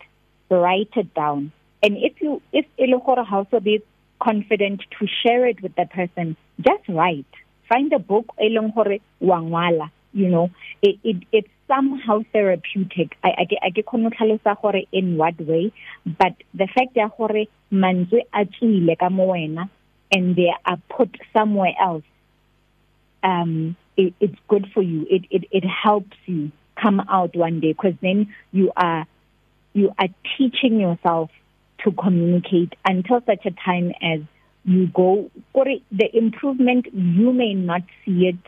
write it down. And if you if how to be confident to share it with the person just write. Find a book e leng gore wa ngwala you know. It it it's somehow therapeutic. I i i ke khone tlhalosa gore in what way but the fact ya gore mantswe a tswile ka mo wena and they are put somewhere else um it, it's good for you. It it it helps you come out one day because then you are you are teaching yourself to communicate until such a time as you go. Or the improvement you may not see it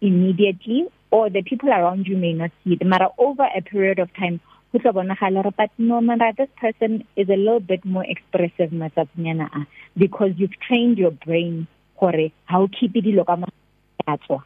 immediately or the people around you may not see it. But over a period of time go tla bonagala re but no matter this person is a little bit more expressive matsatsnyana because you've trained your brain gore how keep dilo ka matswa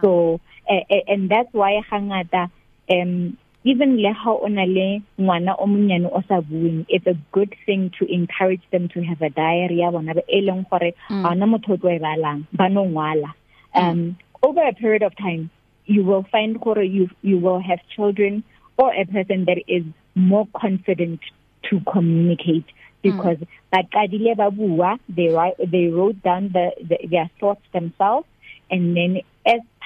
so uh, and that's why hangata um even le ha ona le ngwana o monyane o sa bueng it's a good thing to encourage them to have a diary ya bona e leng gore ana motho tlo e balang ba no ngwala. Um over a period of time you will find gore you you will have children or a person that is more confident to communicate because baqadile ba bua they write they wrote down the, the their thoughts themselves and then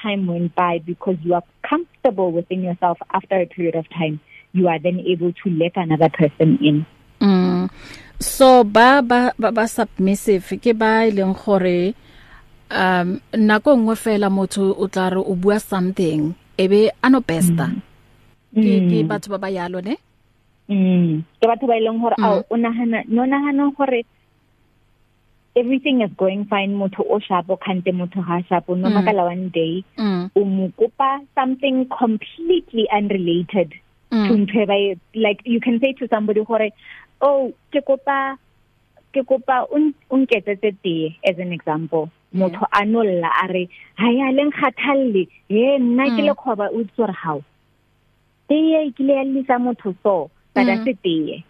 time went by because you are comfortable within yourself after a period of time you are then able to let another person in. Mm. So ba ba ba, ba submissive ke ba ileng gore um nako nngwe fela motho o tla re o bua something ebe ano besta ke ke batho ba ba yalo ne? Mm. Ke batho ba ileng gore a o nahana no nahana gore everything is going fine. Motho o shapo khante motho ha shapo. No makala one day mm. mo kopa something completely unrelated Mm. to ntwe ba e- like you can say to somebody gore oh ke kopa ke kopa un unketsetse tee as an example. Motho a nolla a re ha ya leng kgathalle he nna ke le khoba o tsore how tee ke le ya lisa motho so but a se tee.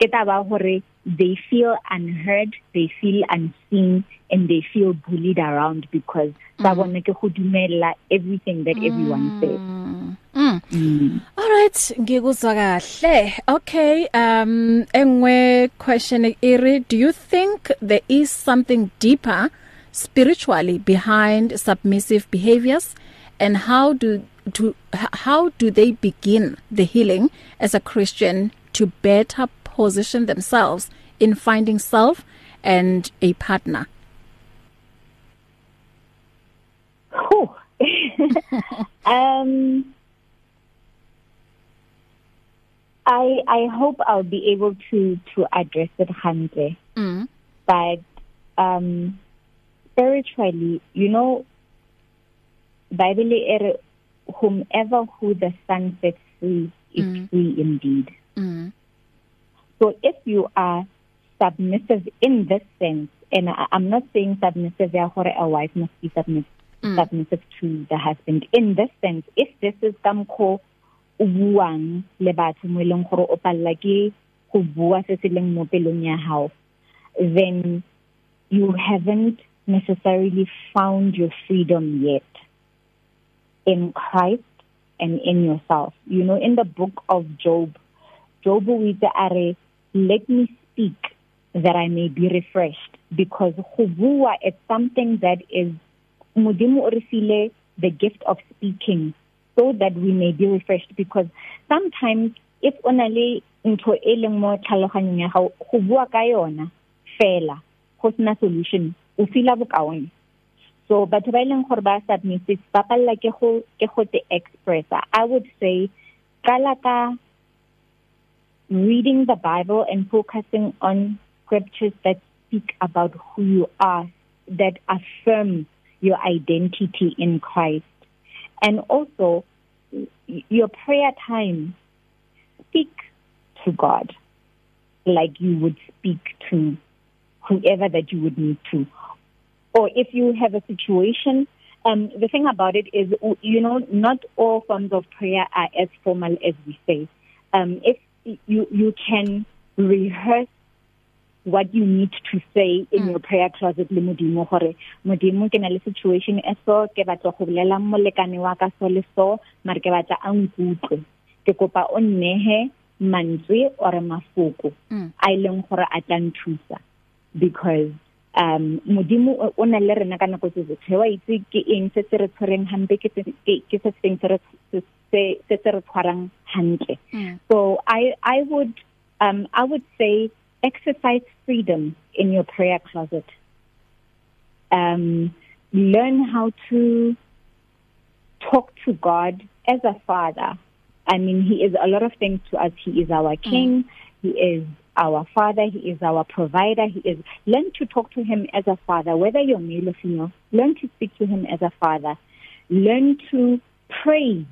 Ke taba gore they feel unheard they feel unseen and they feel bullied around because sa bone ke go dumela everything that everyone says Mm. mm. All right, ngikuzwa kahle. Okay, um engwe question iri, do you think there is something deeper spiritually behind submissive behaviors and how do to how do they begin the healing as a Christian to better position themselves in finding self and a partner? Whew. um I I hope I'll be able to to address it hantle. Mm. But um spiritually, you know Bible ere whomever who the sun sets free is mm. free indeed. Mm. So if you are submissive in this sense and I, I'm not saying submissive ya gore a wife must be submissive mm. submissive to the husband in this sense if this is kamkho o buang le batho mo leng gore o palla ke go bua se se leng mo pelong ya hao then you haven't necessarily found your freedom yet in Christ and in yourself you know in the book of Job Job itse are let me speak that I may be refreshed because go bua is something that is modimo o re file the gift of speaking so that we may be refreshed because sometimes if ona le ntho e leng mo tlhaloganyong ya gago go bua ka yona fela go sena solution o fila bokaone. So batho ba ileng gore ba submissive ba palla ke go ke go te expressa i would say kala ka reading the bible and focusing on scriptures that speak about who you are that affirm your identity in Christ. And also your prayer time. Speak to God like you would speak to whoever that you would need to. Or if you have a situation um the thing about it is you know not all forms of prayer are as formal as we say. Um if you you can rehearse what you need to say in mm. your prayer closet le modimo gore modimo ke na le situation e so ke batla go bolela molekane wa ka so le so mare ke batla a nkutlwe ke kopa o nnehe mantswe or mafoko mm. a ileng gore a tla nthusa because um modimo o na le rena ka nako tse tsotlhe wa itse ke eng se se re tshwereng hampe ke ke se seng se re se se re tshwarang hantle mm. so i i would um i would say exercise freedom in your prayer closet. Um, learn how to talk to God as a father. I mean, he is a lot of things to us. He is our king. Mm. He is our father. He is our provider. He is, learn to talk to him as a father, whether you're male or female, learn to speak to him as a father. Learn to praise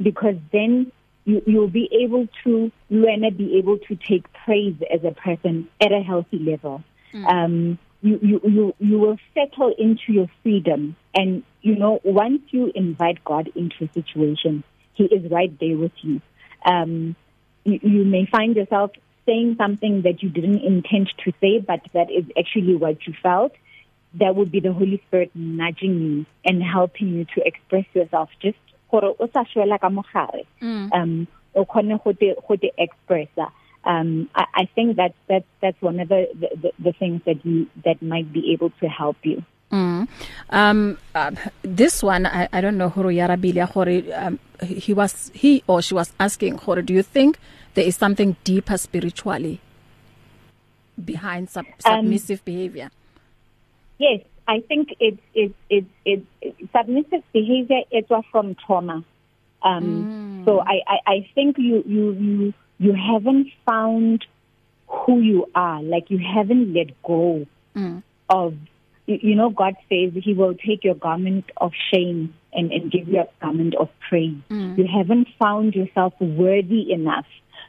because then you you'll be able to learn be able to take praise as a person at a healthy level. Mm. um you you you you will settle into your freedom. And you know once you invite God into a situation he is right there with you. Um you, you may find yourself saying something that you didn't intend to say but that is actually what you felt. That would be the holy spirit nudging you and helping you to express yourself just gore o sa shwela ka mogare um o khone go te go te expressa. Um I, I think that that's that's one of the, the the things that you that might be able to help you. Mm. Um uh, this one I I don't know horo yarabile gore um, he was he or she was asking horo do you think there is something deeper spiritually behind sub submissive um, behavior? Yes. I think it's it's it's it's it, submissive behavior it was from trauma. Um mm. so I, I I think you you you you haven't found who you are like you haven't let go mm. of you, you know God says he will take your garment of shame and and give you a garment of praise. Mm. You haven't found yourself worthy enough.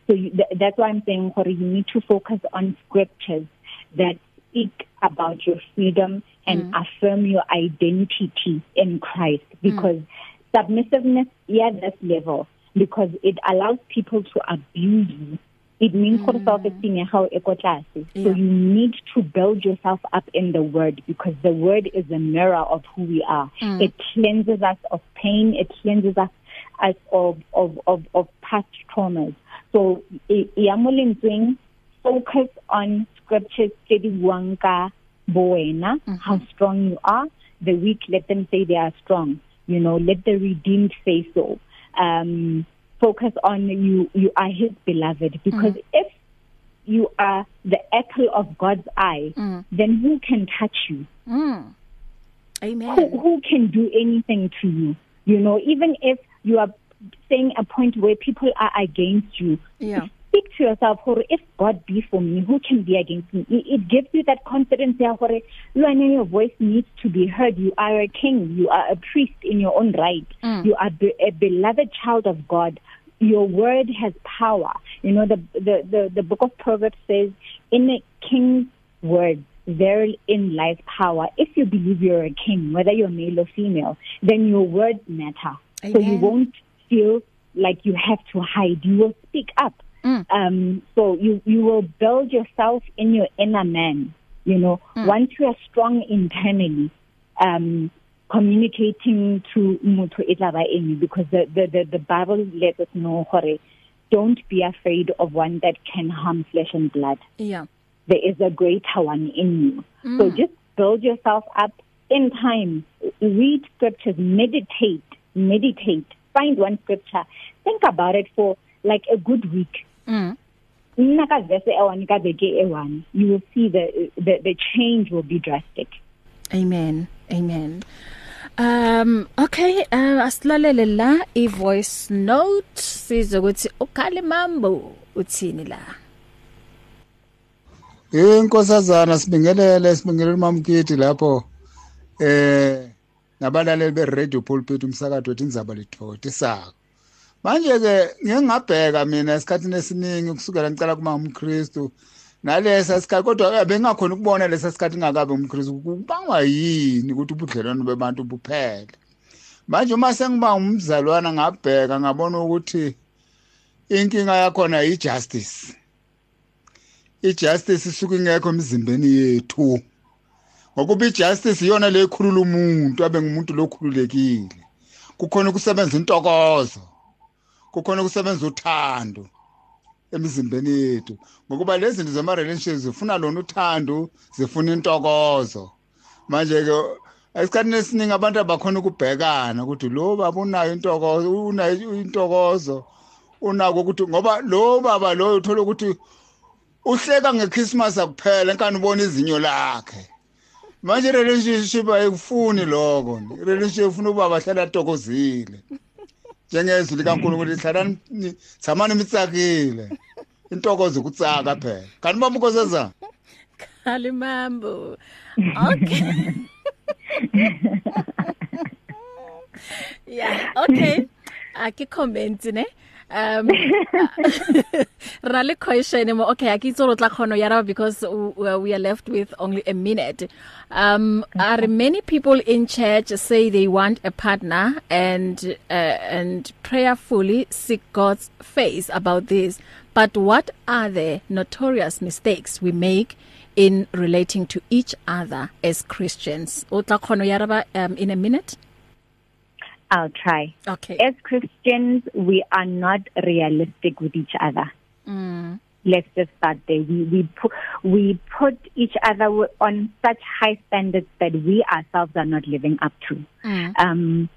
So you, th that's why I'm saying you need to focus on scriptures that speak about your freedom and mm. affirm your identity in Christ because mm. submissiveness yeah this level because it allows people to abuse you. It means gore self esteem ya gago e ko tlase. So you need to build yourself up in the word because the word is a mirror of who we are. Mm. it cleanses us of pain. It cleanses us as of of of of past traumas. So ya mo lentsweng focus on scriptures tse di buang ka boena mm -hmm. how strong you are the weak let them say they are strong you know let the redeemed say so um focus on you you are his beloved because mm. if you are the apple of God's eye mm. then who can touch you mm. amen who, who can do anything to you you know even if you are saying a point where people are against you yeah speak to yourself hore if God be for me who can be against me? It, it gives you that confidence ya hore lwana your voice needs to be heard. You are a king. You are a priest in your own right. Mm. you are be, a beloved child of God. Your word has power. You know the the the, the book of proverbs says in a king's word therein lies power. If you believe you're a king whether you're male or female then your words matter. Amen. so you won't feel like you have to hide. You will speak up. Mm. um so you you will build yourself in your inner man you know. Mm. once you are strong internally um communicating to motho etlaba eng? Because the, the the the bible lets us know hore don't be afraid of one that can harm flesh and blood. Yeah. There is a greater one in you. Mm. so just build yourself up in time. Read scriptures. Meditate. Meditate. Find one scripture. Think about it for like a good week. Mm. Nna ka verse e one ka beke e one. You will see the the the change will be drastic. Amen. Amen. Um okay uh, asilalele la i voice note sizokuthi ukhali mambo uthini la? Inkosazana sibingelele sibingelele mamkiti lapho eh nabalaleli be radio pulpit umsakazo wethi indzaba lithothi sako. Manje ke ngeke ngabheka mina esikhathini esiningi kusukela ngicela kuma umKristu. Nalesa sikhathi kodwa bengakhona ukubona lesa sikhathi ngakabe umKristu kubangwa yini ukuthi ubudlelwano bebantu buphele? Manje uma sengiba umzalwana ngabheka ngabona ukuthi inkinga yakhona ijustice. Ijustice isuke ingekho emzimbeni yethu. Ngokuba ijustice iyona le ekhulula umuntu abe ngumuntu lokhululekile kukhona ukusebenza intokozo. Kukhona ukusebenza uthando emizimbeni yethu. Ngokuba lezi zinto zama relationships zifuna lona uthando zifuna intokozo. Manje ke esikhathini esiningi abantu abakhona ukubhekana ukuthi lo baba unayo intokozo unayo intokozo unako ukuthi ngoba lo baba lo uthola ukuthi uhleka ngeChristmas akuphela enkani ubona izinyo lakhe. Manje relationship ayikufuni lokho. Relationship ufuna ukuba bahlala tokozile njengezwi likaNkulunkulu lihlalani tsamani mitsakile. Intokozo ukutsaka phela. Kanti baba unkosazana khali mambo okay. Yeah okay. Akicomment ne? Um rale question mo okay akitso ro tla khono yara because we are left with only a minute. Um are many people in church say they want a partner and uh, and prayerfully seek God's face about this? But what are the notorious mistakes we make in relating to each other as Christians? O tla khono yara um in a minute? I'll try. Okay. As Christians, we are not realistic with each other. Mm. Let's just start there. We we put we put each other on such high standards that we ourselves are not living up to. Mm. Um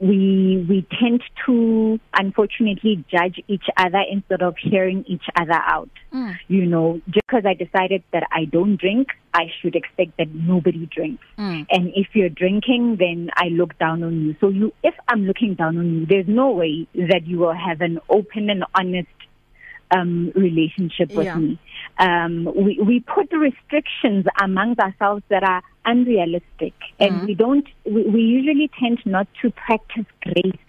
we we tend to unfortunately judge each other instead of hearing each other out mm. you know just because i decided that i don't drink i should expect that nobody drinks mm. and if you're drinking then i look down on you so you if i'm looking down on you there's no way that you will have an open and honest um relationship with yeah. me um we we put restrictions amongst ourselves that are unrealistic and Mm-hmm. we don't we, we usually tend not to practice grace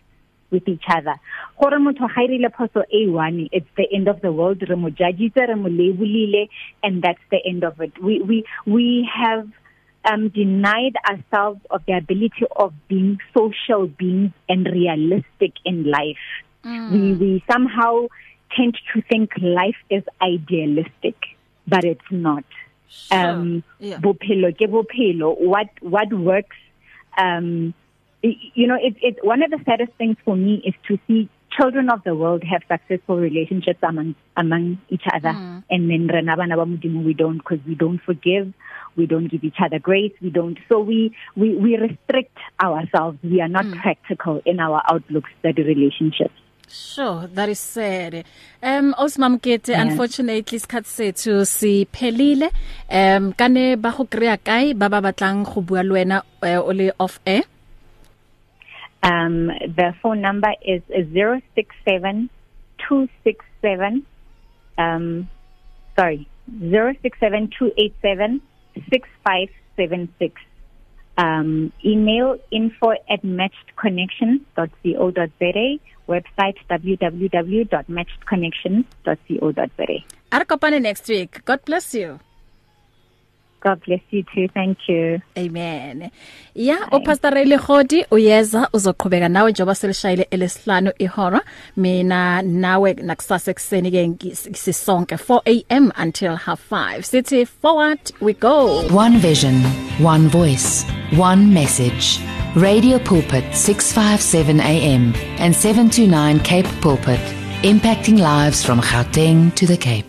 with each other gore motho ga irile phoso a1 it's the end of the world re mo judgitse re mo labelile and that's the end of it we we we have um denied ourselves of the ability of being social beings and realistic in life Mm. we we somehow tend to think life is idealistic but it's not Sure. um yeah. bophelo ke bophelo what what works um you know it it one of the saddest things for me is to see children of the world have successful relationships among among each other Mm. and then rena bana ba modimo we don't because we don't forgive we don't give each other grace we don't so we we we restrict ourselves we are not Mm. practical in our outlooks that relationships Sure, that is sad. Um Osmamkete Yeah. unfortunately isikhathi sethu siphelile. Um kane ba go kreya kae ba ba batlang go bua le wena uh, o le off air? um the phone number is 067 267 um sorry 0672876576 um email info@matchedconnections.co.za website www.matchedconnections.co.za Are kopane next week. God bless you. God bless you too thank you Amen. Ya uPastor Ray Legodi uyeza uzoqhubeka nawe njengoba selishayile elesihlanu ihora. Mina nawe nakusasa ekseni ke sisonke 4am until half 5. Sithi forward we go. One vision, one voice, one message. Radio Pulpit 657 AM and 729 Cape Pulpit, impacting lives from Gauteng to the Cape.